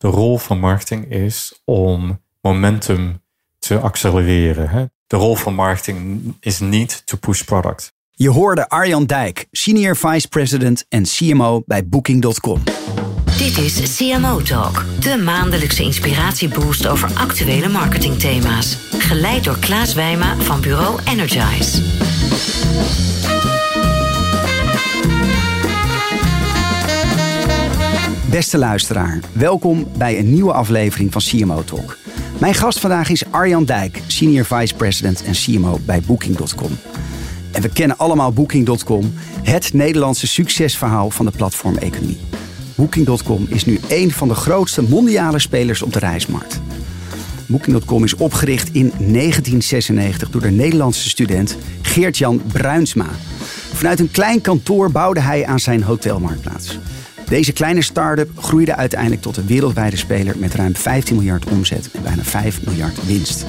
de rol van marketing is om momentum te accelereren. Hè? De rol van marketing is niet to push product. Je hoorde Arjan Dijk, Senior Vice President en CMO bij Booking.com. Dit is CMO Talk, de maandelijkse inspiratieboost over actuele marketingthema's. Geleid door Klaas Wijma van bureau Energize. Beste luisteraar, welkom bij een nieuwe aflevering van CMO Talk. Mijn gast vandaag is Arjan Dijk, Senior Vice President en CMO bij Booking.com. En we kennen allemaal Booking.com, het Nederlandse succesverhaal van de platformeconomie. Booking.com is nu een van de grootste mondiale spelers op de reismarkt. Booking.com is opgericht in 1996 door de Nederlandse student Geert-Jan Bruinsma. Vanuit een klein kantoor bouwde hij aan zijn hotelmarktplaats. Deze kleine start-up groeide uiteindelijk tot een wereldwijde speler met ruim 15 miljard omzet en bijna 5 miljard winst.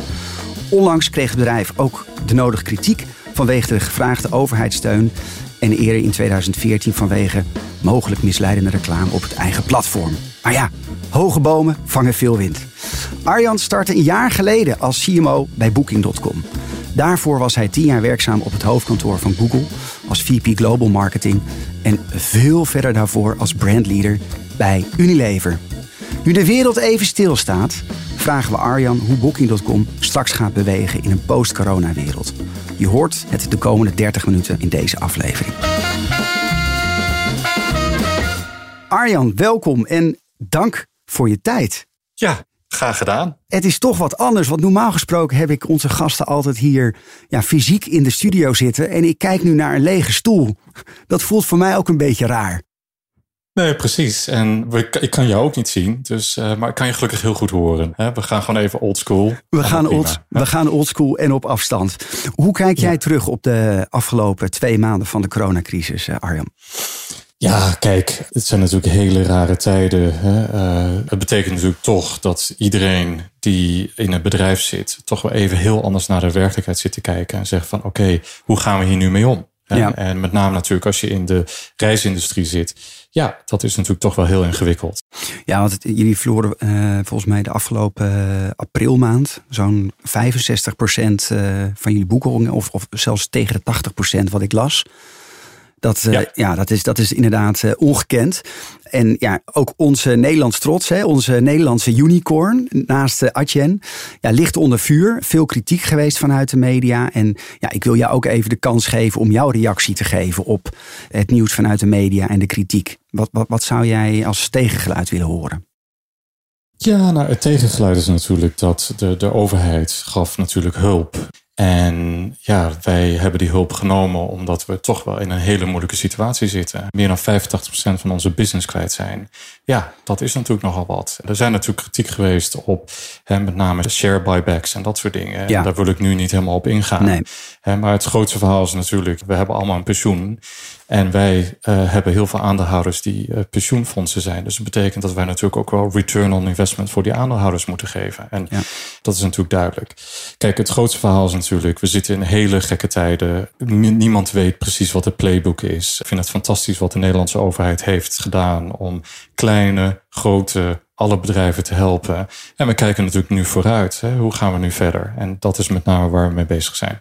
Onlangs kreeg het bedrijf ook de nodige kritiek vanwege de gevraagde overheidssteun en eerder in 2014 vanwege mogelijk misleidende reclame op het eigen platform. Maar ja, hoge bomen vangen veel wind. Arjan startte een jaar geleden als CMO bij Booking.com. Daarvoor was hij tien jaar werkzaam op het hoofdkantoor van Google als VP Global Marketing en veel verder daarvoor als brandleader bij Unilever. Nu de wereld even stilstaat, vragen we Arjan hoe Booking.com straks gaat bewegen in een post-corona wereld. Je hoort het de komende 30 minuten in deze aflevering. Arjan, welkom en dank voor je tijd. Ja, graag gedaan. Het is toch wat anders, want normaal gesproken heb ik onze gasten altijd hier ja, fysiek in de studio zitten. En ik kijk nu naar een lege stoel. Dat voelt voor mij ook een beetje raar. Nee, precies. En we, ik kan jou ook niet zien, dus, uh, maar ik kan je gelukkig heel goed horen. Hè? We gaan gewoon even oldschool. We, gaan old, we gaan oldschool en op afstand. Hoe kijk jij terug op de afgelopen twee maanden van de coronacrisis, uh, Arjan? Ja, kijk, het zijn natuurlijk hele rare tijden. Hè? Uh, het betekent natuurlijk toch dat iedereen die in het bedrijf zit, toch wel even heel anders naar de werkelijkheid zit te kijken en zegt van oké, okay, hoe gaan we hier nu mee om? Ja. En met name natuurlijk als je in de reisindustrie zit. Ja, dat is natuurlijk toch wel heel ingewikkeld. Ja, want het, jullie verloren uh, volgens mij de afgelopen uh, aprilmaand zo'n 65% uh, van jullie boekingen, of, of zelfs tegen de 80% wat ik las. Dat, ja. ja. dat, is, dat is inderdaad ongekend. En ja, ook onze Nederlands trots, hè, onze Nederlandse unicorn naast uh, Atjen, ja, ligt onder vuur. Veel kritiek geweest vanuit de media. En ja, ik wil jou ook even de kans geven om jouw reactie te geven op het nieuws vanuit de media en de kritiek. Wat, wat, wat zou jij als tegengeluid willen horen? Ja, nou, het tegengeluid is natuurlijk dat de, de overheid gaf natuurlijk hulp en ja, wij hebben die hulp genomen omdat we toch wel in een hele moeilijke situatie zitten. Meer dan 85% van onze business kwijt zijn. Ja, dat is natuurlijk nogal wat. Er zijn natuurlijk kritiek geweest op hè, met name share buybacks en dat soort dingen. Ja. Daar wil ik nu niet helemaal op ingaan. Nee. maar het grootste verhaal is natuurlijk, we hebben allemaal een pensioen. En wij uh, hebben heel veel aandeelhouders die uh, pensioenfondsen zijn. Dus dat betekent dat wij natuurlijk ook wel return on investment voor die aandeelhouders moeten geven. En ja. dat is natuurlijk duidelijk. Kijk, het grootste verhaal is natuurlijk, we zitten in hele gekke tijden. Niemand weet precies wat het playbook is. Ik vind het fantastisch wat de Nederlandse overheid heeft gedaan om kleine, grote, alle bedrijven te helpen. En we kijken natuurlijk nu vooruit. Hè? Hoe gaan we nu verder? En dat is met name waar we mee bezig zijn.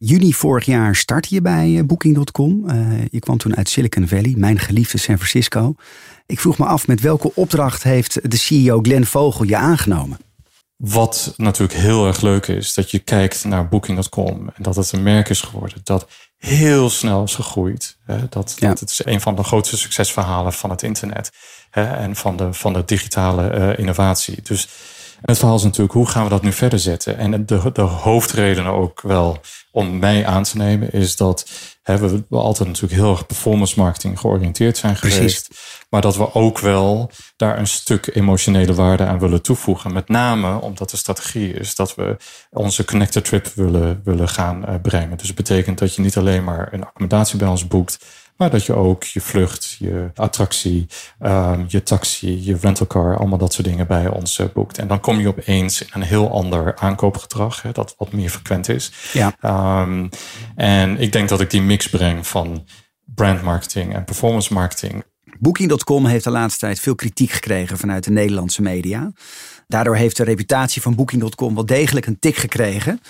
Juni vorig jaar startte je bij Booking.com. Uh, je kwam toen uit Silicon Valley, mijn geliefde San Francisco. Ik vroeg me af, met welke opdracht heeft de CEO Glenn Vogel je aangenomen? Wat natuurlijk heel erg leuk is, dat je kijkt naar Booking.com en dat het een merk is geworden dat heel snel is gegroeid. Dat, ja. dat het is een van de grootste succesverhalen van het internet en van de, van de digitale uh, innovatie. Dus het verhaal is natuurlijk, hoe gaan we dat nu verder zetten? En de, de hoofdreden ook wel om mij aan te nemen, is dat hè, we altijd natuurlijk heel erg performance marketing georiënteerd zijn geweest. Precies. Maar dat we ook wel daar een stuk emotionele waarde aan willen toevoegen. Met name omdat de strategie is dat we onze connected trip willen, willen gaan uh, brengen. Dus dat betekent dat je niet alleen maar een accommodatie bij ons boekt, maar dat je ook je vlucht, je attractie, um, je taxi, je rentalcar, allemaal dat soort dingen bij ons uh, boekt. En dan kom je opeens in een heel ander aankoopgedrag, hè, dat wat meer frequent is. Ja. Um, en ik denk dat ik die mix breng van brand marketing en performance marketing Booking.com heeft de laatste tijd veel kritiek gekregen vanuit de Nederlandse media. Daardoor heeft de reputatie van Booking.com wel degelijk een tik gekregen.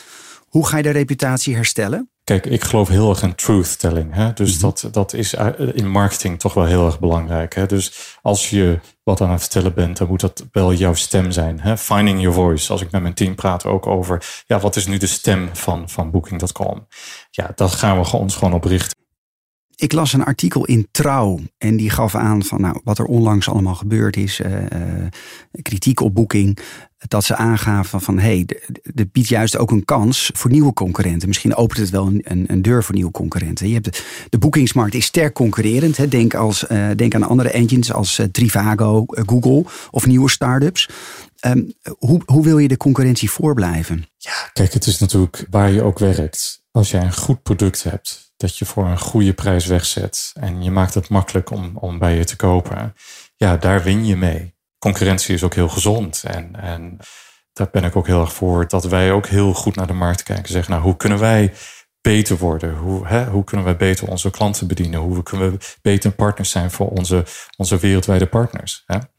Hoe ga je de reputatie herstellen? Kijk, ik geloof heel erg in truth telling. Hè? Dus Mhm. dat, dat is in marketing toch wel heel erg belangrijk. Hè? Dus als je wat aan het vertellen bent, dan moet dat wel jouw stem zijn. Hè? Finding your voice. Als ik met mijn team praat ook over, ja, wat is nu de stem van, van Booking.com? Ja, dat gaan we ons gewoon op richten. Ik las een artikel in Trouw en die gaf aan van nou, wat er onlangs allemaal gebeurd is. eh, eh, kritiek op Booking. Dat ze aangaven van hé, hey, dit biedt juist ook een kans voor nieuwe concurrenten. Misschien opent het wel een, een, deur voor nieuwe concurrenten. Je hebt de, boekingsmarkt is sterk concurrerend. Hè. Denk, als, eh, denk aan andere engines als eh, Trivago, eh, Google of nieuwe start-ups. Ehm, hoe, hoe wil je de concurrentie voorblijven? Ja, kijk, het is natuurlijk waar je ook werkt. Als jij een goed product hebt, dat je voor een goede prijs wegzet en je maakt het makkelijk om, om bij je te kopen, ja, daar win je mee. Concurrentie is ook heel gezond en, en daar ben ik ook heel erg voor dat wij ook heel goed naar de markt kijken. Zeggen, nou, hoe kunnen wij beter worden? Hoe, hè, hoe kunnen wij beter onze klanten bedienen? Hoe kunnen we beter partners zijn voor onze, onze wereldwijde partners? Ja.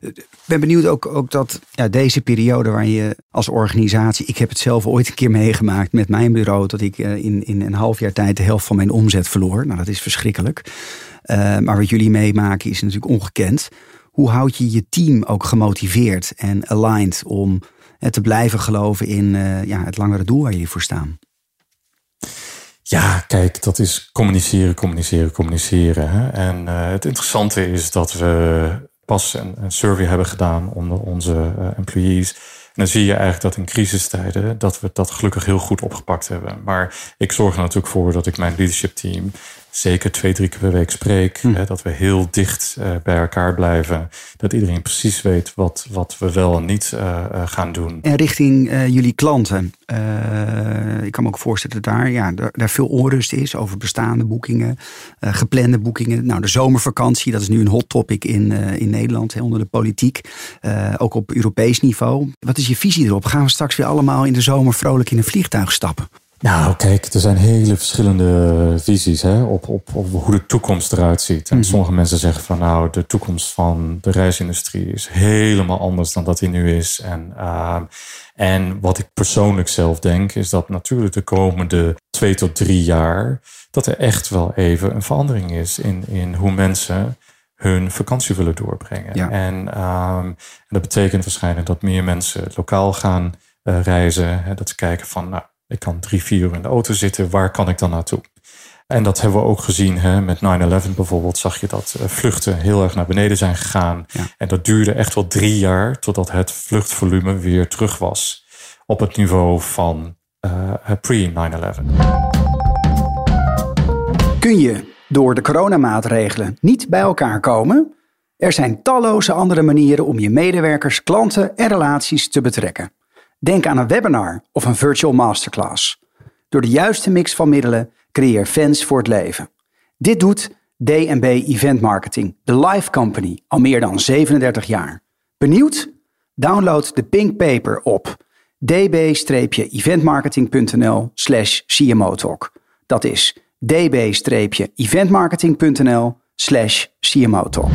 Ik ben benieuwd ook, ook dat ja, deze periode waar je als organisatie... Ik heb het zelf ooit een keer meegemaakt met mijn bureau... dat ik uh, in, in een half jaar tijd de helft van mijn omzet verloor. Nou, dat is verschrikkelijk. Uh, maar wat jullie meemaken is natuurlijk ongekend. Hoe houd je je team ook gemotiveerd en aligned... om uh, te blijven geloven in ja, het langere doel waar jullie voor staan? Ja, kijk, dat is communiceren, communiceren, communiceren. Hè? En het interessante is dat we pas een, een, survey hebben gedaan onder onze employees. En dan zie je eigenlijk dat in crisistijden dat we dat gelukkig heel goed opgepakt hebben. Maar ik zorg er natuurlijk voor dat ik mijn leadership team zeker twee, drie keer per week spreek. Hm. Hè, dat we heel dicht uh, bij elkaar blijven. Dat iedereen precies weet wat, wat we wel en niet uh, gaan doen. En richting jullie klanten. ik kan me ook voorstellen dat daar, ja, daar, daar, veel onrust is over bestaande boekingen, geplande boekingen. Nou, de zomervakantie, dat is nu een hot topic in, in Nederland, hè, onder de politiek. ook op Europees niveau. Wat is je visie erop? Gaan we straks weer allemaal in de zomer vrolijk in een vliegtuig stappen? Nou, kijk, er zijn hele verschillende visies hè, op, op, op hoe de toekomst eruit ziet. En mm -hmm. sommige mensen zeggen van nou, de toekomst van de reisindustrie is helemaal anders dan dat die nu is. En, uh, en wat ik persoonlijk zelf denk, is dat natuurlijk de komende twee tot drie jaar, dat er echt wel even een verandering is in, in hoe mensen hun vakantie willen doorbrengen. Ja. En, um, en dat betekent waarschijnlijk dat meer mensen lokaal gaan uh, reizen. Hè, dat ze kijken van, nou, ik kan drie, vier uur in de auto zitten. Waar kan ik dan naartoe? En dat hebben we ook gezien hè, met 9-11 bijvoorbeeld. Zag je dat uh, vluchten heel erg naar beneden zijn gegaan. Ja. En dat duurde echt wel drie jaar totdat het vluchtvolume weer terug was. Op het niveau van uh, pre-9-11. Kun je door de coronamaatregelen niet bij elkaar komen? Er zijn talloze andere manieren om je medewerkers, klanten en relaties te betrekken. Denk aan een webinar of een virtual masterclass. Door de juiste mix van middelen creëer fans voor het leven. Dit doet D&B Event Marketing, de live company, al meer dan 37 jaar. Benieuwd? Download de pink paper op db-eventmarketing.nl slash cmotalk. Dat is db-eventmarketing.nl slash cmotalk.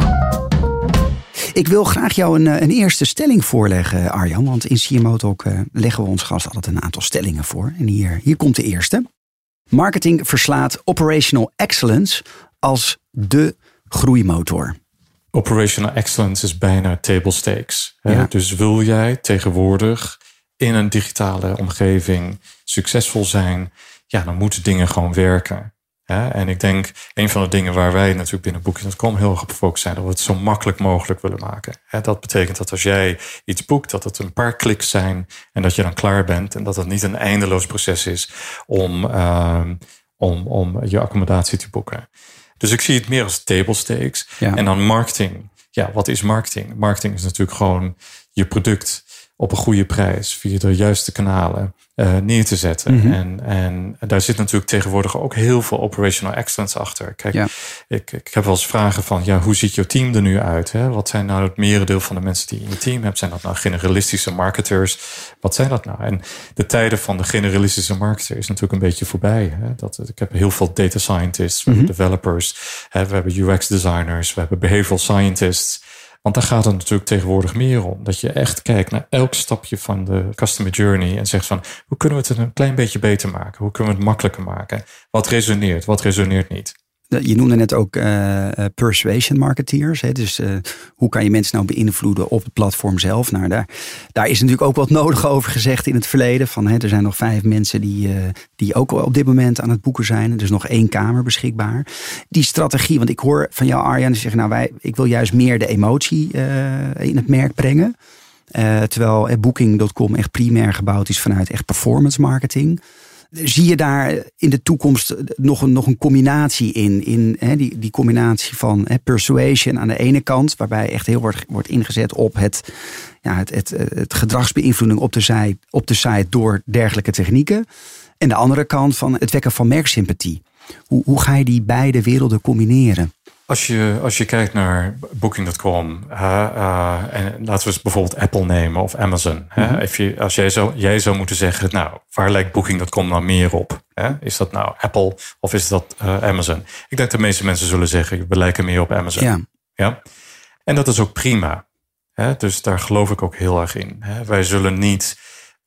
Ik wil graag jou een, een eerste stelling voorleggen, Arjan. Want in CMO Talk uh, leggen we ons gast altijd een aantal stellingen voor. En hier, hier komt de eerste. Marketing verslaat operational excellence als de groeimotor. Operational excellence is bijna table stakes. Ja. Dus wil jij tegenwoordig in een digitale omgeving succesvol zijn, ja, dan moeten dingen gewoon werken. Ja, en ik denk, een van de dingen waar wij natuurlijk binnen Booking.com heel erg op gefocust zijn, dat we het zo makkelijk mogelijk willen maken. Ja, dat betekent dat als jij iets boekt, dat het een paar kliks zijn en dat je dan klaar bent. En dat het niet een eindeloos proces is om, uh, om, om je accommodatie te boeken. Dus ik zie het meer als table stakes. Ja. En dan marketing. Ja, wat is marketing? Marketing is natuurlijk gewoon je product op een goede prijs via de juiste kanalen uh, neer te zetten. Mm -hmm. en, en daar zit natuurlijk tegenwoordig ook heel veel operational excellence achter. Kijk, ja. ik, ik heb wel eens vragen van, ja, hoe ziet je team er nu uit? Hè? Wat zijn nou het merendeel van de mensen die je in je team hebt? Zijn dat nou generalistische marketers? Wat zijn dat nou? En de tijden van de generalistische marketer is natuurlijk een beetje voorbij. Hè? Dat, ik heb heel veel data scientists, mm -hmm. developers, hè? we hebben UX designers, we hebben behavioral scientists. Want daar gaat het natuurlijk tegenwoordig meer om. Dat je echt kijkt naar elk stapje van de customer journey en zegt van hoe kunnen we het een klein beetje beter maken? Hoe kunnen we het makkelijker maken? Wat resoneert, wat resoneert niet? Je noemde net ook uh, persuasion marketeers. Hè? Dus uh, hoe kan je mensen nou beïnvloeden op het platform zelf? Nou, daar, daar is natuurlijk ook wat nodig over gezegd in het verleden. Van, hè, er zijn nog vijf mensen die, uh, die ook op dit moment aan het boeken zijn. Is nog één kamer beschikbaar. Die strategie, want ik hoor van jou Arjan zeggen... nou, wij, ik wil juist meer de emotie in het merk brengen. terwijl Booking.com echt primair gebouwd is vanuit echt performance marketing... Zie je daar in de toekomst nog een, nog een combinatie in? in hè, die, die combinatie van hè, persuasion aan de ene kant, waarbij echt heel wordt, wordt ingezet op het, ja, het, het, het gedragsbeïnvloeding op de, site, op de site door dergelijke technieken. En de andere kant van het wekken van merksympathie. Hoe, hoe ga je die beide werelden combineren? Als je, als je kijkt naar Booking.com, uh, en laten we eens bijvoorbeeld Apple nemen of Amazon. Mm -hmm. je, als jij zou, jij zou moeten zeggen, nou, waar lijkt Booking.com nou meer op? Is dat nou Apple of is dat uh, Amazon? Ik denk dat de meeste mensen zullen zeggen, we lijken meer op Amazon. Ja. ja? En dat is ook prima. Dus daar geloof ik ook heel erg in. Wij zullen niet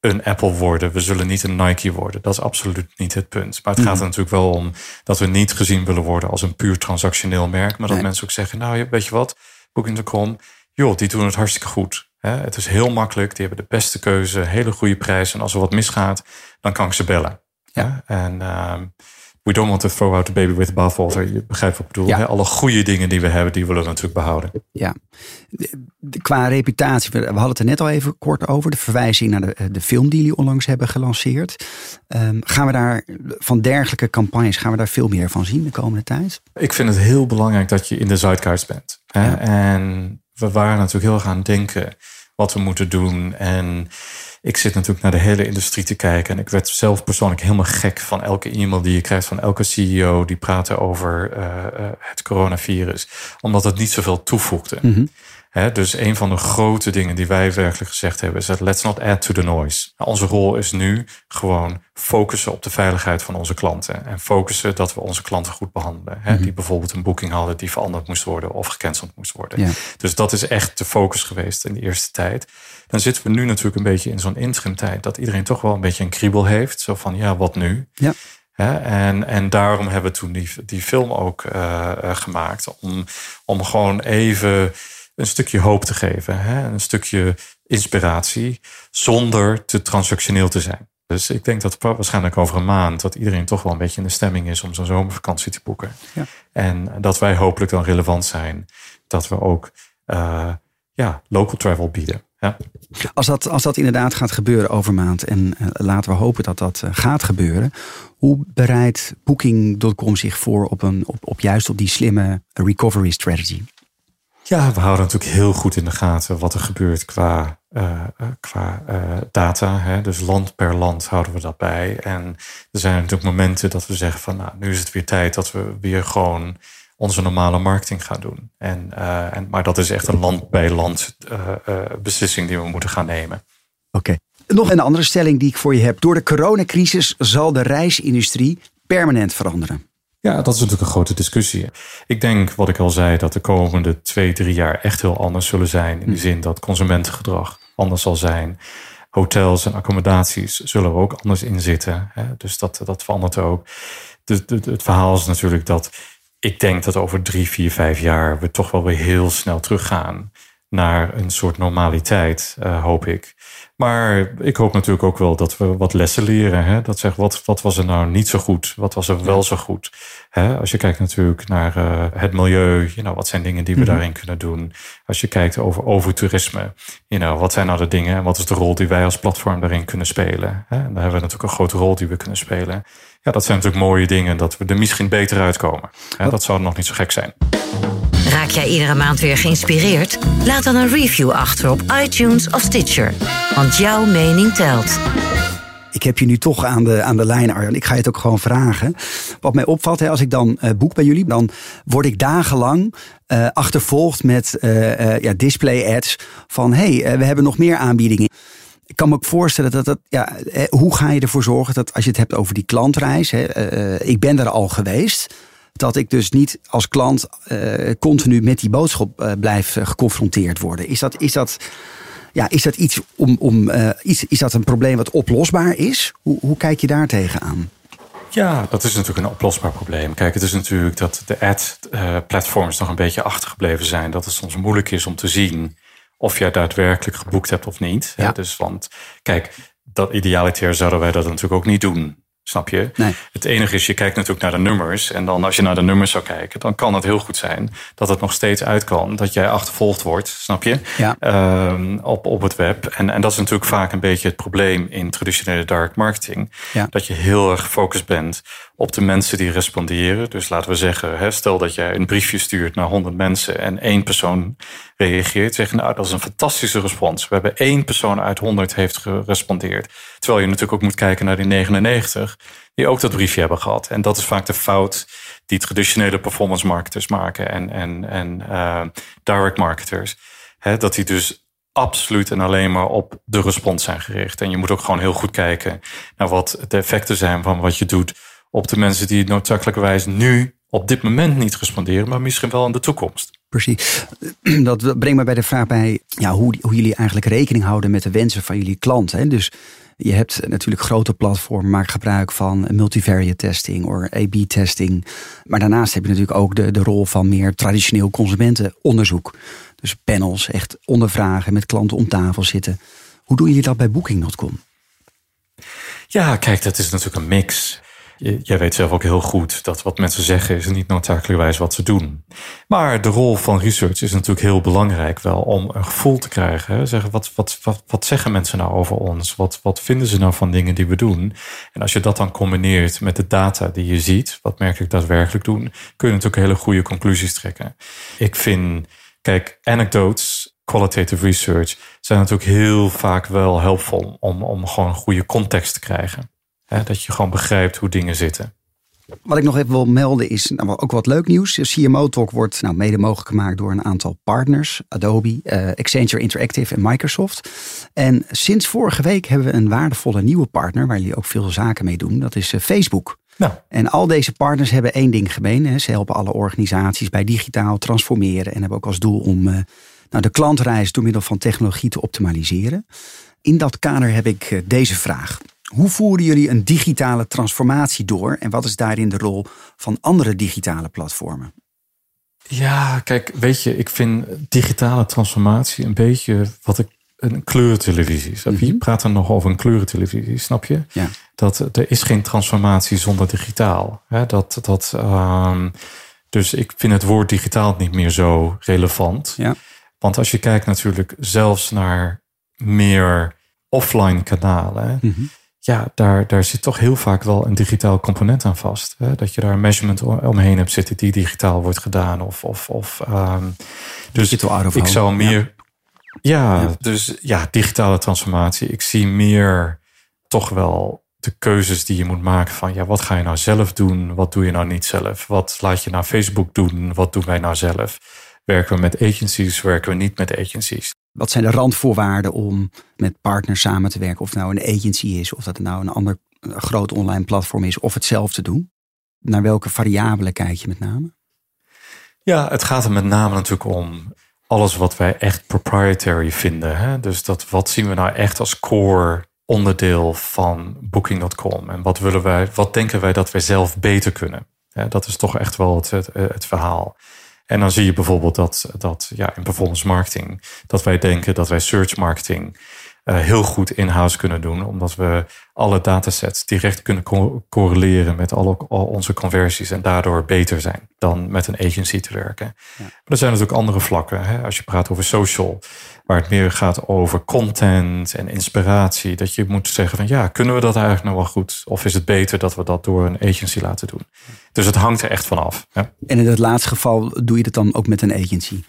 een Apple worden. We zullen niet een Nike worden. Dat is absoluut niet het punt. Maar het gaat er mhm. natuurlijk wel om dat we niet gezien willen worden als een puur transactioneel merk. Maar dat mensen ook zeggen, nou weet je wat, Booking.com, joh, die doen het hartstikke goed. Het is heel makkelijk, die hebben de beste keuze, hele goede prijs. En als er wat misgaat, dan kan ik ze bellen. Ja. En uh, we don't want to throw out the baby with the bathwater. Je begrijpt wat ik bedoel. Ja. Alle goede dingen die we hebben, die willen we natuurlijk behouden. Ja. qua reputatie, we hadden het er net al even kort over. De verwijzing naar de, de film die jullie onlangs hebben gelanceerd. Um, gaan we daar van dergelijke campagnes, gaan we daar veel meer van zien de komende tijd? Ik vind het heel belangrijk dat je in de zeitgeist bent. Hè? En we waren natuurlijk heel erg aan het denken wat we moeten doen. En ik zit natuurlijk naar de hele industrie te kijken. En ik werd zelf persoonlijk helemaal gek van elke e-mail die je krijgt van elke CEO die praten over uh, uh, het coronavirus. Omdat het niet zoveel toevoegde. Mm -hmm dus een van de grote dingen die wij werkelijk gezegd hebben is dat let's not add to the noise. Nou, onze rol is nu gewoon focussen op de veiligheid van onze klanten. En focussen dat we onze klanten goed behandelen. Mhm. Die bijvoorbeeld een boeking hadden die veranderd moest worden of gecanceld moest worden. Dus dat is echt de focus geweest in de eerste tijd. Dan zitten we nu natuurlijk een beetje in zo'n interim tijd dat iedereen toch wel een beetje een kriebel heeft. Zo van ja, wat nu? Ja. en, en daarom hebben we toen die, die film ook uh, gemaakt. Om, om gewoon even een stukje hoop te geven, hè? een stukje inspiratie, zonder te transactioneel te zijn. Dus ik denk dat waarschijnlijk over een maand dat iedereen toch wel een beetje in de stemming is om zo'n zomervakantie te boeken. Ja. En dat wij hopelijk dan relevant zijn, dat we ook uh, ja, local travel bieden. Ja. Als, dat, als dat inderdaad gaat gebeuren over maand, en uh, laten we hopen dat dat uh, gaat gebeuren, hoe bereidt Booking.com zich voor op, een, op, op juist op die slimme recovery strategy? Ja, we houden natuurlijk heel goed in de gaten wat er gebeurt qua, uh, qua uh, data. Hè. Dus land per land houden we dat bij. En er zijn natuurlijk momenten dat we zeggen van nou, nu is het weer tijd dat we weer gewoon onze normale marketing gaan doen. En, uh, en, maar dat is echt een land bij land beslissing die we moeten gaan nemen. Oké. Nog een andere stelling die ik voor je heb. Door de coronacrisis zal de reisindustrie permanent veranderen. Ja, dat is natuurlijk een grote discussie. Ik denk, wat ik al zei, dat de komende twee, drie jaar echt heel anders zullen zijn. In de hm. zin dat consumentengedrag anders zal zijn. Hotels en accommodaties zullen er ook anders in zitten. Dus dat, dat verandert ook. De, de, het verhaal is natuurlijk dat ik denk dat over drie, vier, vijf jaar we toch wel weer heel snel teruggaan naar een soort normaliteit, uh, hoop ik. Maar ik hoop natuurlijk ook wel dat we wat lessen leren. Hè? Dat zegt, wat, wat was er nou niet zo goed? Wat was er wel zo goed? Hè? Als je kijkt natuurlijk naar uh, het milieu, you know, wat zijn dingen die we mhm. daarin kunnen doen? Als je kijkt over overtoerisme, you know, wat zijn nou de dingen en wat is de rol die wij als platform daarin kunnen spelen? Hè? En daar hebben we natuurlijk een grote rol die we kunnen spelen. Ja, dat zijn natuurlijk mooie dingen dat we er misschien beter uitkomen. Hè? Dat zou nog niet zo gek zijn. Raak jij iedere maand weer geïnspireerd? Laat dan een review achter op iTunes of Stitcher. Want jouw mening telt. Ik heb je nu toch aan de, aan de lijn, Arjan. Ik ga je het ook gewoon vragen. Wat mij opvalt, hè, als ik dan uh, boek bij jullie, dan word ik dagenlang uh, achtervolgd met uh, ja, display ads van hey, we hebben nog meer aanbiedingen. Ik kan me ook voorstellen dat dat, ja, hoe ga je ervoor zorgen dat als je het hebt over die klantreis, hè, ik ben er al geweest dat ik dus niet als klant uh, continu met die boodschap uh, blijf uh, geconfronteerd worden. Is dat, is dat, ja, is dat iets om, om iets, is dat een probleem wat oplosbaar is? Hoe, hoe kijk je daar tegenaan? Ja, dat is natuurlijk een oplosbaar probleem. Kijk, het is natuurlijk dat de ad-platforms nog een beetje achtergebleven zijn. Dat het soms moeilijk is om te zien of jij daadwerkelijk geboekt hebt of niet. Ja. Dus want, kijk, dat idealiter zouden wij dat natuurlijk ook niet doen. Snap je? Nee. Het enige is, je kijkt natuurlijk naar de nummers. En dan als je naar de nummers zou kijken, dan kan het heel goed zijn dat het nog steeds uit kan. Dat jij achtervolgd wordt, snap je? Ja. Um, op, op het web. En, en dat is natuurlijk vaak een beetje het probleem in traditionele dark marketing. Ja. Dat je heel erg gefocust bent op de mensen die responderen. Dus laten we zeggen, stel dat jij een briefje stuurt naar 100 mensen en één persoon reageert. Zeg nou, dat is een fantastische respons. We hebben één persoon uit 100 heeft gerespondeerd. Terwijl je natuurlijk ook moet kijken naar die 99 die ook dat briefje hebben gehad. En dat is vaak de fout die traditionele performance marketers maken en, en, en uh, direct marketers. Hè, dat die dus absoluut en alleen maar op de respons zijn gericht. En je moet ook gewoon heel goed kijken naar wat de effecten zijn van wat je doet op de mensen die noodzakelijkerwijs nu op dit moment niet responderen, maar misschien wel in de toekomst. Precies. Dat brengt me bij de vraag bij ja, hoe, hoe jullie eigenlijk rekening houden met de wensen van jullie klanten. Dus je hebt natuurlijk grote platformen, maak gebruik van multivariate testing of A-B-testing. Maar daarnaast heb je natuurlijk ook de, de rol van meer traditioneel consumentenonderzoek. Dus panels, echt ondervragen, met klanten om tafel zitten. Hoe doen jullie dat bij Booking.com? Ja, kijk, dat is natuurlijk een mix jij weet zelf ook heel goed dat wat mensen zeggen is niet noodzakelijkerwijs wat ze doen. Maar de rol van research is natuurlijk heel belangrijk wel om een gevoel te krijgen. Zeggen, wat, wat, wat, wat zeggen mensen nou over ons? Wat, wat vinden ze nou van dingen die we doen? En als je dat dan combineert met de data die je ziet, wat merkelijk daadwerkelijk doen, kun je natuurlijk hele goede conclusies trekken. Ik vind, kijk, anecdotes qualitative research zijn natuurlijk heel vaak wel helpvol om, om gewoon een goede context te krijgen dat je gewoon begrijpt hoe dingen zitten. Wat ik nog even wil melden is nou, ook wat leuk nieuws. CMO Talk wordt nou, mede mogelijk gemaakt door een aantal partners. Adobe, uh, Accenture Interactive en Microsoft. En sinds vorige week hebben we een waardevolle nieuwe partner... waar jullie ook veel zaken mee doen. Dat is uh, Facebook. Nou. En al deze partners hebben één ding gemeen. Hè. Ze helpen alle organisaties bij digitaal transformeren... en hebben ook als doel om uh, nou, de klantreis door middel van technologie te optimaliseren. In dat kader heb ik deze vraag. Hoe voeren jullie een digitale transformatie door en wat is daarin de rol van andere digitale platformen? Ja, kijk, weet je, ik vind digitale transformatie een beetje wat ik een kleurentelevisie. Snap je? Mm -hmm. praat dan nog over een kleurentelevisie, snap je? Ja. Dat er is geen transformatie zonder digitaal. Hè? Dat, dat, um, dus ik vind het woord digitaal niet meer zo relevant. Ja. Want als je kijkt natuurlijk zelfs naar meer offline kanalen. Mm -hmm ja, daar, daar zit toch heel vaak wel een digitaal component aan vast. Hè? Dat je daar een measurement omheen hebt zitten die digitaal wordt gedaan. Of, of, of, um, dus ik zou meer. Ja. ja, dus ja, digitale transformatie. Ik zie meer toch wel de keuzes die je moet maken van ja, wat ga je nou zelf doen? Wat doe je nou niet zelf? Wat laat je nou Facebook doen? Wat doen wij nou zelf? Werken we met agencies? Werken we niet met agencies? Wat zijn de randvoorwaarden om met partners samen te werken? Of het nou een agency is, of dat het nou een ander groot online platform is, of het zelf te doen? Naar welke variabelen kijk je met name? Ja, het gaat er met name natuurlijk om alles wat wij echt proprietary vinden. Hè? Dus dat, wat zien we nou echt als core onderdeel van Booking.com? En wat, willen wij, wat denken wij dat wij zelf beter kunnen? Dat is toch echt wel het, het verhaal. En dan zie je bijvoorbeeld dat, dat ja, in performance marketing, dat wij denken dat wij search marketing heel goed in-house kunnen doen. Omdat we alle datasets direct kunnen correleren met alle, al onze conversies. En daardoor beter zijn dan met een agency te werken. Ja. Maar er zijn natuurlijk andere vlakken. Hè? Als je praat over social, waar het meer gaat over content en inspiratie. Dat je moet zeggen van ja, kunnen we dat eigenlijk nog wel goed? Of is het beter dat we dat door een agency laten doen? Dus het hangt er echt van af. En in het laatste geval doe je het dan ook met een agency?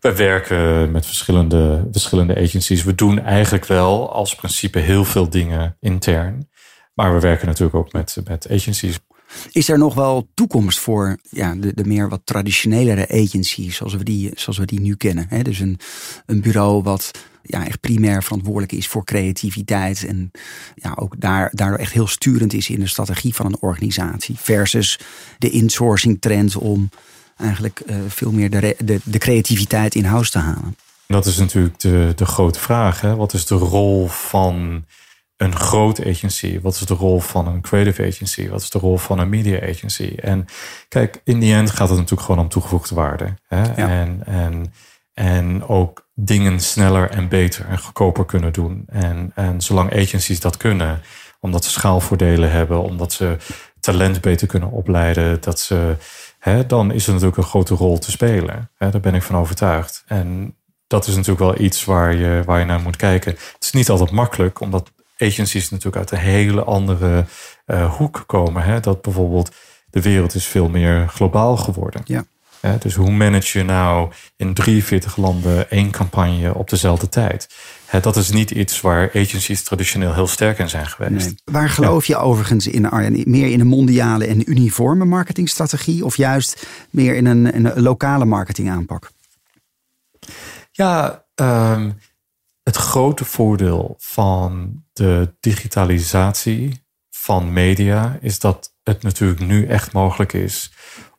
We werken met verschillende, verschillende agencies. We doen eigenlijk wel als principe heel veel dingen intern. Maar we werken natuurlijk ook met, met agencies. Is er nog wel toekomst voor ja, de, de meer wat traditionelere agencies zoals we die, zoals we die nu kennen? Hè? Dus een, een bureau wat ja, echt primair verantwoordelijk is voor creativiteit. En ja, ook daar, daardoor echt heel sturend is in de strategie van een organisatie. Versus de insourcing trend om eigenlijk uh, veel meer de, de, de creativiteit in huis te halen. Dat is natuurlijk de, de grote vraag. Hè? Wat is de rol van een groot agency? Wat is de rol van een creative agency? Wat is de rol van een media agency? En kijk, in die end gaat het natuurlijk gewoon om toegevoegde waarde. Hè? En, en, en ook dingen sneller en beter en goedkoper kunnen doen. En, en zolang agencies dat kunnen, omdat ze schaalvoordelen hebben, omdat ze talent beter kunnen opleiden, dat ze, hè, dan is er natuurlijk een grote rol te spelen. Hè? Daar ben ik van overtuigd. En dat is natuurlijk wel iets waar je, waar je naar moet kijken. Het is niet altijd makkelijk, omdat agencies natuurlijk uit een hele andere uh, hoek komen. Hè? Dat bijvoorbeeld de wereld is veel meer globaal geworden. Ja. dus hoe manage je nou in 43 landen één campagne op dezelfde tijd? Dat is niet iets waar agencies traditioneel heel sterk in zijn geweest. Nee. Waar geloof je overigens in, Arjen? Meer in een mondiale en uniforme marketingstrategie of juist meer in een, een lokale marketingaanpak? Ja, um, het grote voordeel van de digitalisatie van media is dat het natuurlijk nu echt mogelijk is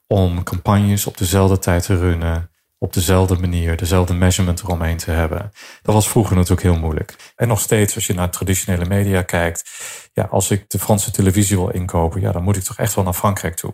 om campagnes op dezelfde tijd te runnen, op dezelfde manier, dezelfde measurement eromheen te hebben. Dat was vroeger natuurlijk heel moeilijk. En nog steeds, als je naar traditionele media kijkt, ja, als ik de Franse televisie wil inkopen, ja, dan moet ik toch echt wel naar Frankrijk toe.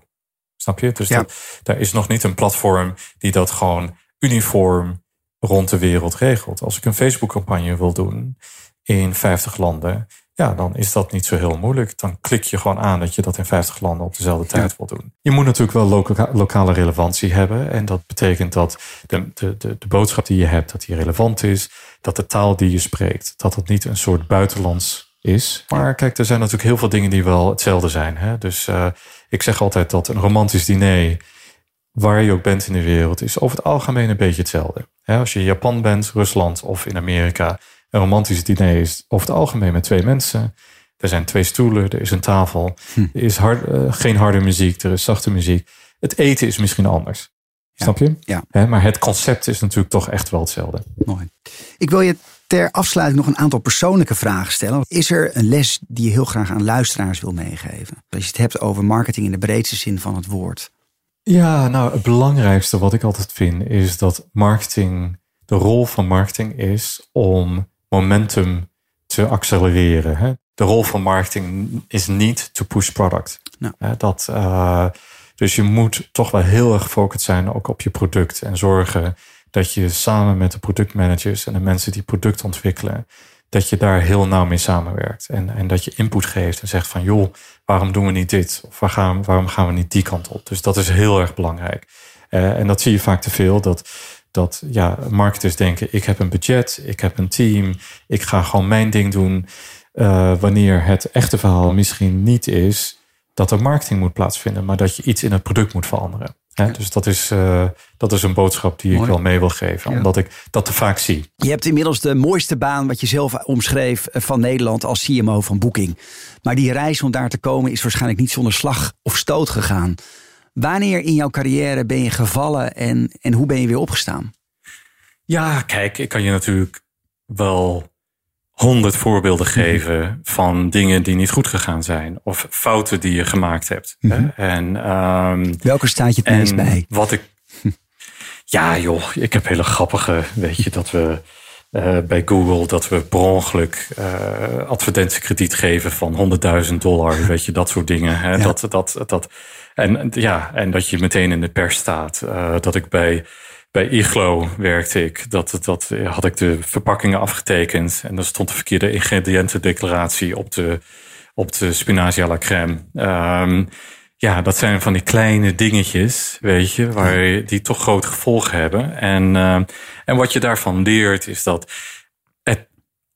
Snap je? Dus dat, daar is nog niet een platform die dat gewoon uniform rond de wereld regelt. Als ik een Facebook-campagne wil doen in 50 landen, ja, dan is dat niet zo heel moeilijk. Dan klik je gewoon aan dat je dat in 50 landen op dezelfde tijd wil doen. Je moet natuurlijk wel lokale relevantie hebben. En dat betekent dat de, de, de, de boodschap die je hebt, dat die relevant is. Dat de taal die je spreekt, dat het niet een soort buitenlands is. Maar kijk, er zijn natuurlijk heel veel dingen die wel hetzelfde zijn. Hè? Dus uh, ik zeg altijd dat een romantisch diner, waar je ook bent in de wereld, is over het algemeen een beetje hetzelfde. Als je in Japan bent, Rusland of in Amerika, een romantisch diner is over het algemeen met twee mensen. Er zijn twee stoelen, er is een tafel. Hm. Er is hard, uh, geen harde muziek, er is zachte muziek. Het eten is misschien anders. Snap je? Ja. maar het concept is natuurlijk toch echt wel hetzelfde. Mooi. Ik wil je ter afsluiting nog een aantal persoonlijke vragen stellen. Is er een les die je heel graag aan luisteraars wil meegeven? Als je het hebt over marketing in de breedste zin van het woord. Ja, nou, het belangrijkste wat ik altijd vind is dat marketing, de rol van marketing is om momentum te accelereren. Hè? De rol van marketing is niet to push product. Nou. Dat, uh, dus je moet toch wel heel erg gefocust zijn ook op je product en zorgen dat je samen met de productmanagers en de mensen die product ontwikkelen, dat je daar heel nauw mee samenwerkt. En, en dat je input geeft en zegt van joh, waarom doen we niet dit? Of waar gaan, waarom gaan we niet die kant op? Dus dat is heel erg belangrijk. Uh, en dat zie je vaak te veel. Dat, dat ja, marketers denken, ik heb een budget, ik heb een team, ik ga gewoon mijn ding doen. Uh, wanneer het echte verhaal misschien niet is dat er marketing moet plaatsvinden, maar dat je iets in het product moet veranderen. Dus dat is, uh, dat is een boodschap die ik wel mee wil geven, omdat ik dat te vaak zie. Je hebt inmiddels de mooiste baan, wat je zelf omschreef, eh, van Nederland als CMO van Booking. Maar die reis om daar te komen is waarschijnlijk niet zonder slag of stoot gegaan. Wanneer in jouw carrière ben je gevallen en, en hoe ben je weer opgestaan? Ja, kijk, ik kan je natuurlijk wel honderd voorbeelden mhm. geven van dingen die niet goed gegaan zijn. Of fouten die je gemaakt hebt. Mm En, um, Welke staat je het meest bij? Wat ik. Ja, joh, ik heb hele grappige. Weet je dat we. Uh, bij Google dat we per ongeluk uh, advertentiekrediet geven van 100.000 dollar, weet je, dat soort dingen. Hè? Ja. Dat, dat, dat, en, ja, en dat je meteen in de pers staat. Uh, dat ik bij bij Iglo werkte ik. Dat, dat had ik de verpakkingen afgetekend. En dan stond de verkeerde ingrediëntendeclaratie op de, op de spinazie à la crème. Ehm, ja, dat zijn van die kleine dingetjes, weet je, waar die toch grote gevolgen hebben. En, uh, en wat je daarvan leert is dat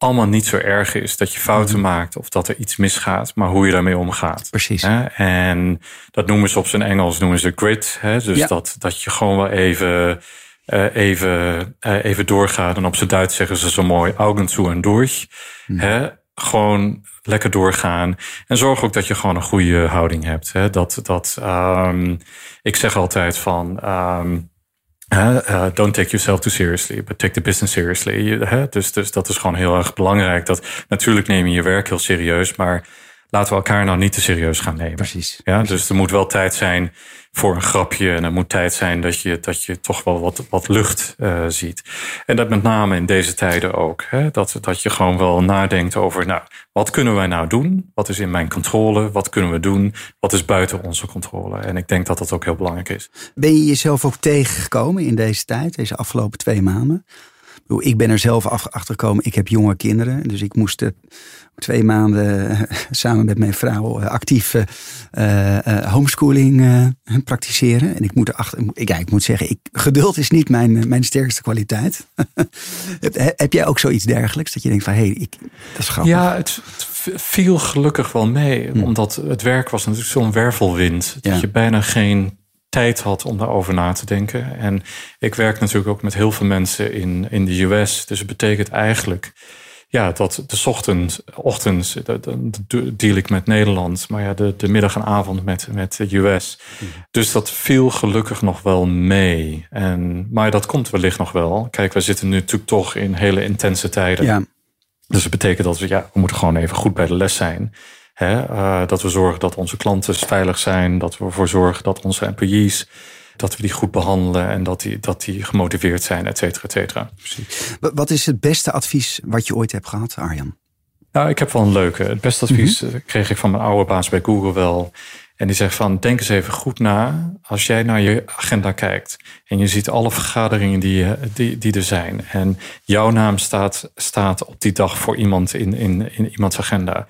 allemaal niet zo erg is dat je fouten mhm. maakt of dat er iets misgaat, maar hoe je daarmee omgaat. Precies. Hè? En dat noemen ze op zijn Engels, noemen ze grit. Hè? Dus dat, dat je gewoon wel even, uh, even, uh, even doorgaat. En op zijn Duits zeggen ze zo mooi, augen zu en durch. Mhm. Hè? Gewoon lekker doorgaan. En zorg ook dat je gewoon een goede houding hebt. Hè? Dat, dat, um, ik zeg altijd van. Um, uh, don't take yourself too seriously, but take the business seriously. Dus, dus dat is gewoon heel erg belangrijk. Dat, natuurlijk neem je je werk heel serieus, maar laten we elkaar nou niet te serieus gaan nemen. Precies. Ja, dus er moet wel tijd zijn voor een grapje. En er moet tijd zijn dat je, dat je toch wel wat, wat lucht uh, ziet. En dat met name in deze tijden ook. Hè? Dat, dat je gewoon wel nadenkt over, nou, wat kunnen wij nou doen? Wat is in mijn controle? Wat kunnen we doen? Wat is buiten onze controle? En ik denk dat dat ook heel belangrijk is. Ben je jezelf ook tegengekomen in deze tijd, deze afgelopen twee maanden? Ik ben er zelf achter gekomen. Ik heb jonge kinderen. Dus ik moest twee maanden samen met mijn vrouw eh, actief uh, homeschooling praktiseren. En ik moet, erachter, ja, ik moet zeggen, ik, geduld is niet mijn, mijn sterkste kwaliteit. heb jij ook zoiets dergelijks? Dat je denkt van, hé, hey, ik, dat is grappig. Ja, het, viel gelukkig wel mee. Hm. Omdat het werk was natuurlijk zo'n wervelwind. Dat je bijna geen tijd had om daarover na te denken. En ik werk natuurlijk ook met heel veel mensen in, in de US. Dus het betekent eigenlijk ja, dat de ochtend, ochtends deal ik met Nederland, maar ja, de, de middag en avond met, met de US. Mhm. Dus dat viel gelukkig nog wel mee. En, maar dat komt wellicht nog wel. Kijk, we zitten nu natuurlijk toch in hele intense tijden. Ja. Dus dat betekent dat we, ja, we moeten gewoon even goed bij de les zijn. Hè? Uh, dat we zorgen dat onze klanten veilig zijn, dat we ervoor zorgen dat onze employees dat we die goed behandelen en dat die, dat die gemotiveerd zijn, et cetera, et cetera. Precies. Wat is het beste advies wat je ooit hebt gehad, Arjan? Nou, ik heb wel een leuke. Het beste advies mhm. kreeg ik van mijn oude baas bij Google wel. En die zegt van, denk eens even goed na. Als jij naar je agenda kijkt en je ziet alle vergaderingen die, die, die er zijn. En jouw naam staat, staat op die dag voor iemand in, in, in iemands agenda.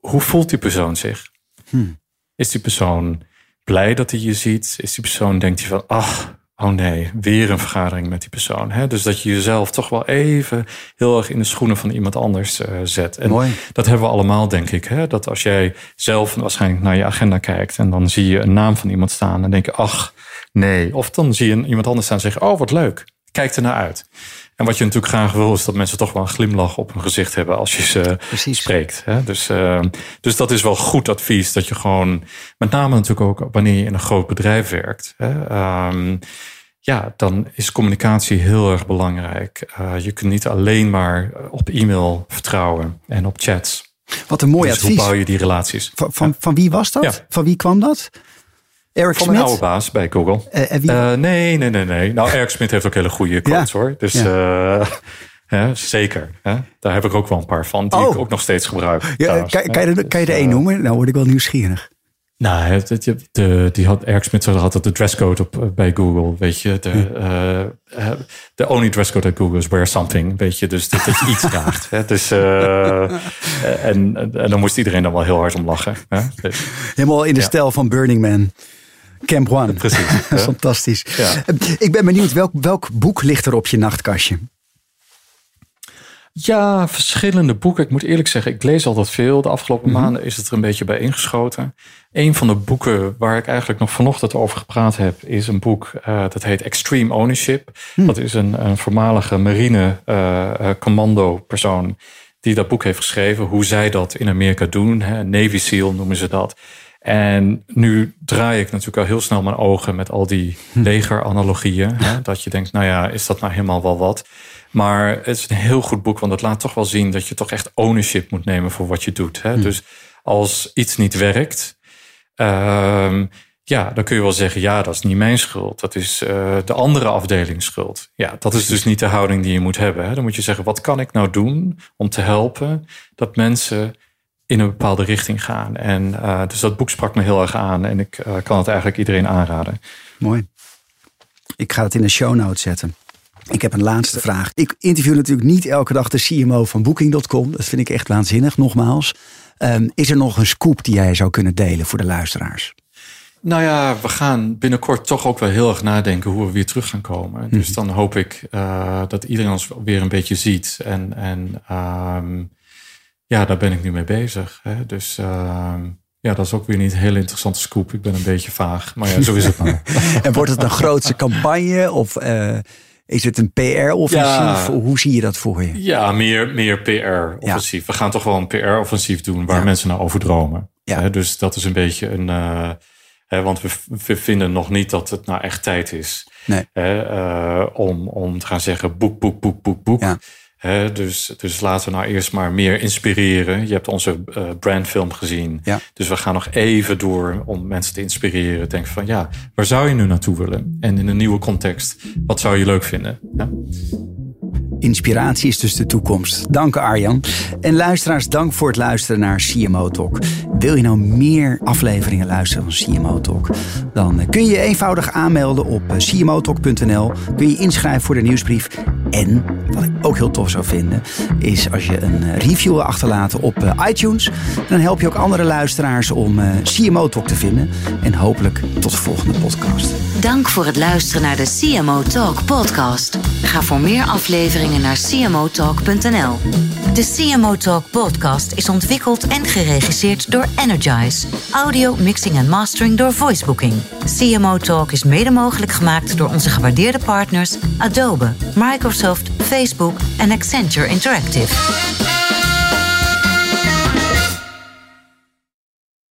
Hoe voelt die persoon zich? Hmm. Is die persoon blij dat hij je ziet? Is die persoon, denkt hij van, ach, oh nee, weer een vergadering met die persoon. Hè? Dus dat je jezelf toch wel even heel erg in de schoenen van iemand anders uh, zet. En Mooi. dat hebben we allemaal, denk ik. Hè? Dat als jij zelf waarschijnlijk naar je agenda kijkt en dan zie je een naam van iemand staan en denk je, ach, nee. Of dan zie je iemand anders staan en zeggen, oh, wat leuk. Kijk er naar uit. En wat je natuurlijk graag wil, is dat mensen toch wel een glimlach op hun gezicht hebben als je ze Precies. spreekt. Hè? Dus, uh, dus dat is wel goed advies. Dat je gewoon, met name natuurlijk ook wanneer je in een groot bedrijf werkt. Hè? Um, ja, dan is communicatie heel erg belangrijk. Uh, je kunt niet alleen maar op e-mail vertrouwen en op chats. Wat een mooi dus advies. Hoe bouw je die relaties? Van, van, van wie was dat? Ja. Van wie kwam dat? Eric Van mijn oude baas bij Google. Uh, nee, nee, nee, nee. Nou, Eric Smit heeft ook hele goede quotes hoor. Dus ja. uh, zeker. Hè? Daar heb ik ook wel een paar van, die oh. ik ook nog steeds gebruik. Ja, kan, kan, je, kan je er één noemen? Nou word ik wel nieuwsgierig. Nou, het, de, die had, Eric Smit had het de dresscode op bij Google, weet je. De, uh, the only dresscode at Google is wear something, weet je. Dus dat, je iets draagt. Hè? Dus, uh, en, en dan moest iedereen dan wel heel hard om lachen. Hè? Helemaal in de stijl van Burning Man. Camp One. Precies. Fantastisch. Ja. Ik ben benieuwd, welk, welk boek ligt er op je nachtkastje? Ja, verschillende boeken. Ik moet eerlijk zeggen, ik lees altijd veel. De afgelopen mhm. maanden is het er een beetje bij ingeschoten. Een van de boeken waar ik eigenlijk nog vanochtend over gepraat heb, is een boek uh, dat heet Extreme Ownership. Mhm. Dat is een, een voormalige marine uh, commando persoon die dat boek heeft geschreven. Hoe zij dat in Amerika doen. Hè? Navy SEAL noemen ze dat. En nu draai ik natuurlijk al heel snel mijn ogen met al die hm. legeranalogieën. Hè, dat je denkt, nou ja, is dat nou helemaal wel wat? Maar het is een heel goed boek, want het laat toch wel zien dat je toch echt ownership moet nemen voor wat je doet. Hè? Hm. Dus als iets niet werkt, uh, ja, dan kun je wel zeggen, ja, dat is niet mijn schuld. Dat is uh, de andere afdeling schuld. Ja, dat is dus niet de houding die je moet hebben. Hè? Dan moet je zeggen, wat kan ik nou doen om te helpen dat mensen in een bepaalde richting gaan. En uh, dus dat boek sprak me heel erg aan en ik uh, kan het eigenlijk iedereen aanraden. Mooi. Ik ga het in de show notes zetten. Ik heb een laatste vraag. Ik interview natuurlijk niet elke dag de CMO van Booking.com. Dat vind ik echt waanzinnig, nogmaals. Um, is er nog een scoop die jij zou kunnen delen voor de luisteraars? Nou ja, we gaan binnenkort toch ook wel heel erg nadenken hoe we weer terug gaan komen. Dus mhm. dan hoop ik uh, dat iedereen ons weer een beetje ziet. En, en um, ja, daar ben ik nu mee bezig. Hè. Dus uh, ja, dat is ook weer niet een hele interessante scoop. Ik ben een beetje vaag, maar ja, zo is het maar. en wordt het een grootse campagne of uh, is het een PR-offensief? Hoe zie je dat voor je? Ja, meer, meer PR-offensief. We gaan toch wel een PR-offensief doen waar mensen naar over dromen. Ja. dus dat is een beetje een... Uh, want we, we, vinden nog niet dat het nou echt tijd is. Nee. Uh, om, om te gaan zeggen boek, boek, boek, boek, boek. Dus, dus laten we nou eerst maar meer inspireren. Je hebt onze uh, brandfilm gezien. Ja. Dus we gaan nog even door om mensen te inspireren. Denk van ja, waar zou je nu naartoe willen? En in een nieuwe context, wat zou je leuk vinden? Ja? Inspiratie is dus de toekomst. Dank Arjan. En luisteraars, dank voor het luisteren naar CMO Talk. Wil je nou meer afleveringen luisteren van CMO Talk? Dan kun je je eenvoudig aanmelden op eh, cmotalk.nl. Kun je inschrijven voor de nieuwsbrief. En wat ik ook heel tof zou vinden, is als je een eh, review wil achterlaten op eh, iTunes. Dan help je ook andere luisteraars om CMO Talk te vinden. En hopelijk tot de volgende podcast. Dank voor het luisteren naar de CMO Talk podcast. Ga voor meer afleveringen naar cmotalk.nl. De CMO Talk podcast is ontwikkeld en geregisseerd door Energize. Audio, mixing en mastering door Voicebooking. CMO Talk is mede mogelijk gemaakt door onze gewaardeerde partners Adobe, Facebook en Accenture Interactive.